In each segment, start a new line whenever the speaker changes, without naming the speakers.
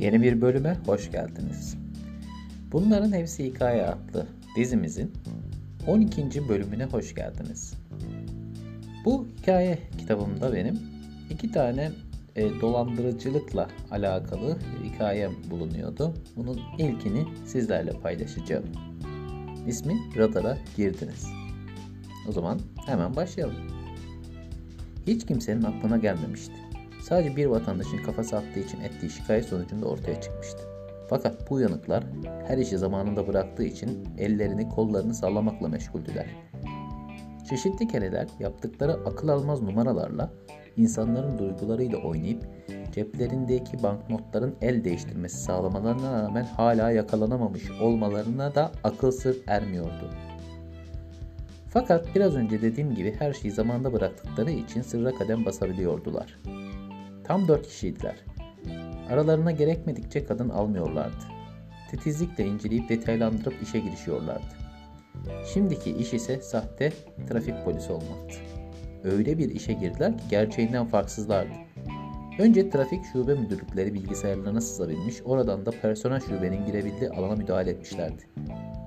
Yeni bir bölüme hoş geldiniz. Bunların Hepsi Hikaye adlı dizimizin 12. bölümüne hoş geldiniz. Bu hikaye kitabımda benim iki tane e, dolandırıcılıkla alakalı hikayem bulunuyordu. Bunun ilkini sizlerle paylaşacağım. İsmi Radara Girdiniz. O zaman hemen başlayalım. Hiç kimsenin aklına gelmemişti. Sadece bir vatandaşın kafası attığı için ettiği şikayet sonucunda ortaya çıkmıştı. Fakat bu uyanıklar her işi zamanında bıraktığı için ellerini kollarını sallamakla meşguldüler. Çeşitli kereler yaptıkları akıl almaz numaralarla insanların duygularıyla oynayıp ceplerindeki banknotların el değiştirmesi sağlamalarına rağmen hala yakalanamamış olmalarına da akıl sır ermiyordu. Fakat biraz önce dediğim gibi her şeyi zamanda bıraktıkları için sırra kadem basabiliyordular. Tam dört kişiydiler. Aralarına gerekmedikçe kadın almıyorlardı. Titizlikle inceleyip detaylandırıp işe girişiyorlardı. Şimdiki iş ise sahte trafik polisi olmaktı. Öyle bir işe girdiler ki gerçeğinden farksızlardı. Önce trafik şube müdürlükleri bilgisayarlarına sızabilmiş, oradan da personel şubenin girebildiği alana müdahale etmişlerdi.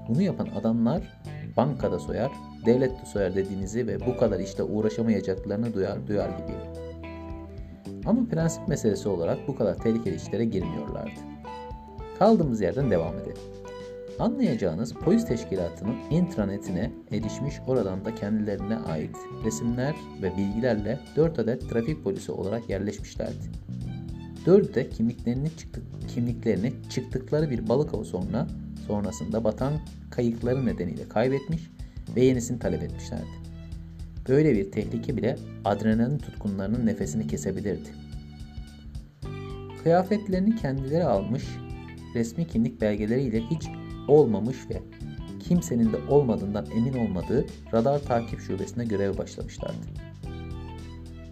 Bunu yapan adamlar bankada soyar, devlette soyar dediğinizi ve bu kadar işte uğraşamayacaklarını duyar, duyar gibiydi. Ama prensip meselesi olarak bu kadar tehlikeli işlere girmiyorlardı. Kaldığımız yerden devam edelim. Anlayacağınız polis teşkilatının intranetine erişmiş oradan da kendilerine ait resimler ve bilgilerle 4 adet trafik polisi olarak yerleşmişlerdi. Dördü de kimliklerini, çıktık, kimliklerini çıktıkları bir balık avı sonra sonrasında batan kayıkları nedeniyle kaybetmiş ve yenisini talep etmişlerdi. Böyle bir tehlike bile adrenalin tutkunlarının nefesini kesebilirdi. Kıyafetlerini kendileri almış, resmi kimlik belgeleriyle hiç olmamış ve kimsenin de olmadığından emin olmadığı radar takip şubesine göreve başlamışlardı.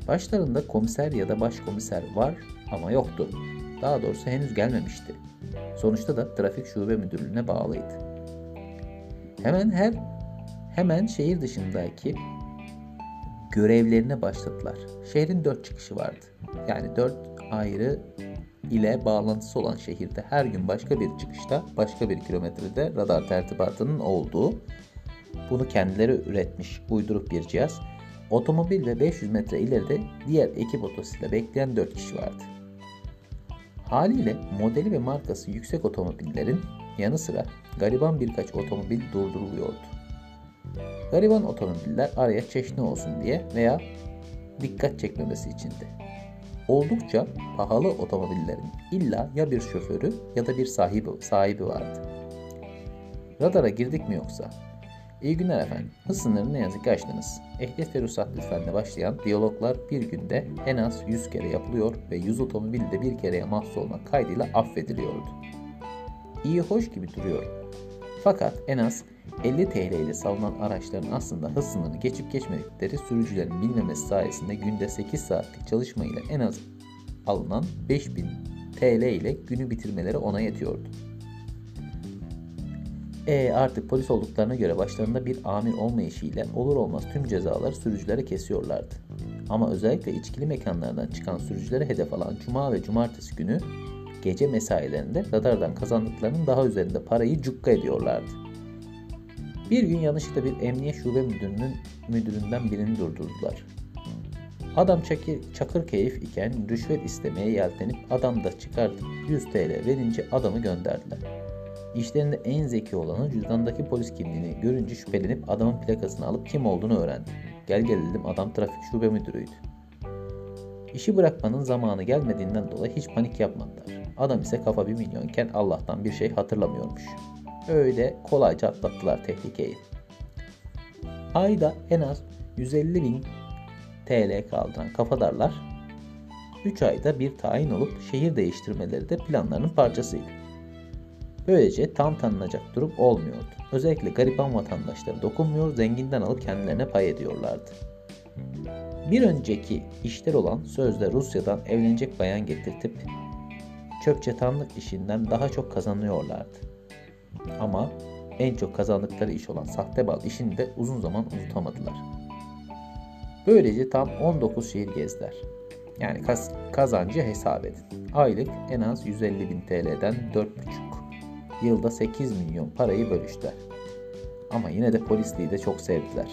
Başlarında komiser ya da başkomiser var ama yoktu. Daha doğrusu henüz gelmemişti. Sonuçta da trafik şube müdürlüğüne bağlıydı. Hemen her hemen şehir dışındaki görevlerine başladılar. Şehrin dört çıkışı vardı. Yani dört ayrı ile bağlantısı olan şehirde her gün başka bir çıkışta, başka bir kilometrede radar tertibatının olduğu, bunu kendileri üretmiş uyduruk bir cihaz, otomobil ve 500 metre ileride diğer ekip otosuyla bekleyen 4 kişi vardı. Haliyle modeli ve markası yüksek otomobillerin yanı sıra gariban birkaç otomobil durduruluyordu. Gariban otomobiller araya çeşni olsun diye veya dikkat çekmemesi içindi. Oldukça pahalı otomobillerin illa ya bir şoförü ya da bir sahibi, sahibi vardı. Radara girdik mi yoksa? İyi günler efendim. Hız sınırını ne yazık ki aştınız. Ehliyet ve ruhsat lütfenle başlayan diyaloglar bir günde en az 100 kere yapılıyor ve 100 otomobil de bir kereye mahsus olmak kaydıyla affediliyordu. İyi hoş gibi duruyor. Fakat en az 50 TL ile salınan araçların aslında hız sınırını geçip geçmedikleri sürücülerin bilmemesi sayesinde günde 8 saatlik çalışma ile en az alınan 5000 TL ile günü bitirmeleri ona yetiyordu. E artık polis olduklarına göre başlarında bir amir olmayışıyla olur olmaz tüm cezaları sürücülere kesiyorlardı. Ama özellikle içkili mekanlardan çıkan sürücülere hedef alan cuma ve cumartesi günü gece mesailerinde radardan kazandıklarının daha üzerinde parayı cukka ediyorlardı. Bir gün yanlışlıkla bir emniyet şube müdürünün müdüründen birini durdurdular. Adam çakır, çakır keyif iken rüşvet istemeye yeltenip adam da çıkartıp 100 TL verince adamı gönderdiler. İşlerinde en zeki olanı cüzdandaki polis kimliğini görünce şüphelenip adamın plakasını alıp kim olduğunu öğrendi. Gel gel dedim adam trafik şube müdürüydü. İşi bırakmanın zamanı gelmediğinden dolayı hiç panik yapmadılar. Adam ise kafa bir milyonken Allah'tan bir şey hatırlamıyormuş. Öyle kolayca atlattılar tehlikeyi. Ayda en az 150 bin TL kaldıran kafadarlar 3 ayda bir tayin olup şehir değiştirmeleri de planlarının parçasıydı. Böylece tam tanınacak durum olmuyordu. Özellikle gariban vatandaşları dokunmuyor, zenginden alıp kendilerine pay ediyorlardı. Bir önceki işler olan sözde Rusya'dan evlenecek bayan getirtip çöp çatanlık işinden daha çok kazanıyorlardı. Ama en çok kazandıkları iş olan sahte bal işini de uzun zaman unutamadılar. Böylece tam 19 şehir gezdiler. Yani kaz kazancı hesap edin. Aylık en az 150 bin TL'den 4,5 yılda 8 milyon parayı bölüştüler. Ama yine de polisliği de çok sevdiler.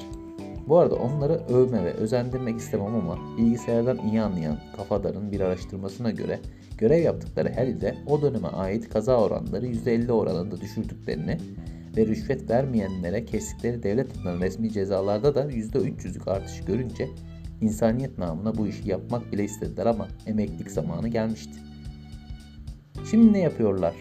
Bu arada onları övme ve özendirmek istemem ama bilgisayardan iyi anlayan kafadarın bir araştırmasına göre görev yaptıkları her ilde o döneme ait kaza oranları %50 oranında düşürdüklerini ve rüşvet vermeyenlere kestikleri devlet tarafından resmi cezalarda da %300'lük artış görünce insaniyet namına bu işi yapmak bile istediler ama emeklilik zamanı gelmişti. Şimdi ne yapıyorlar?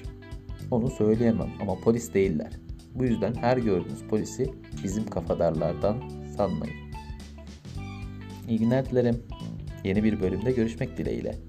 Onu söyleyemem ama polis değiller. Bu yüzden her gördüğünüz polisi bizim kafadarlardan sanmayın. İyi günler dilerim. Yeni bir bölümde görüşmek dileğiyle.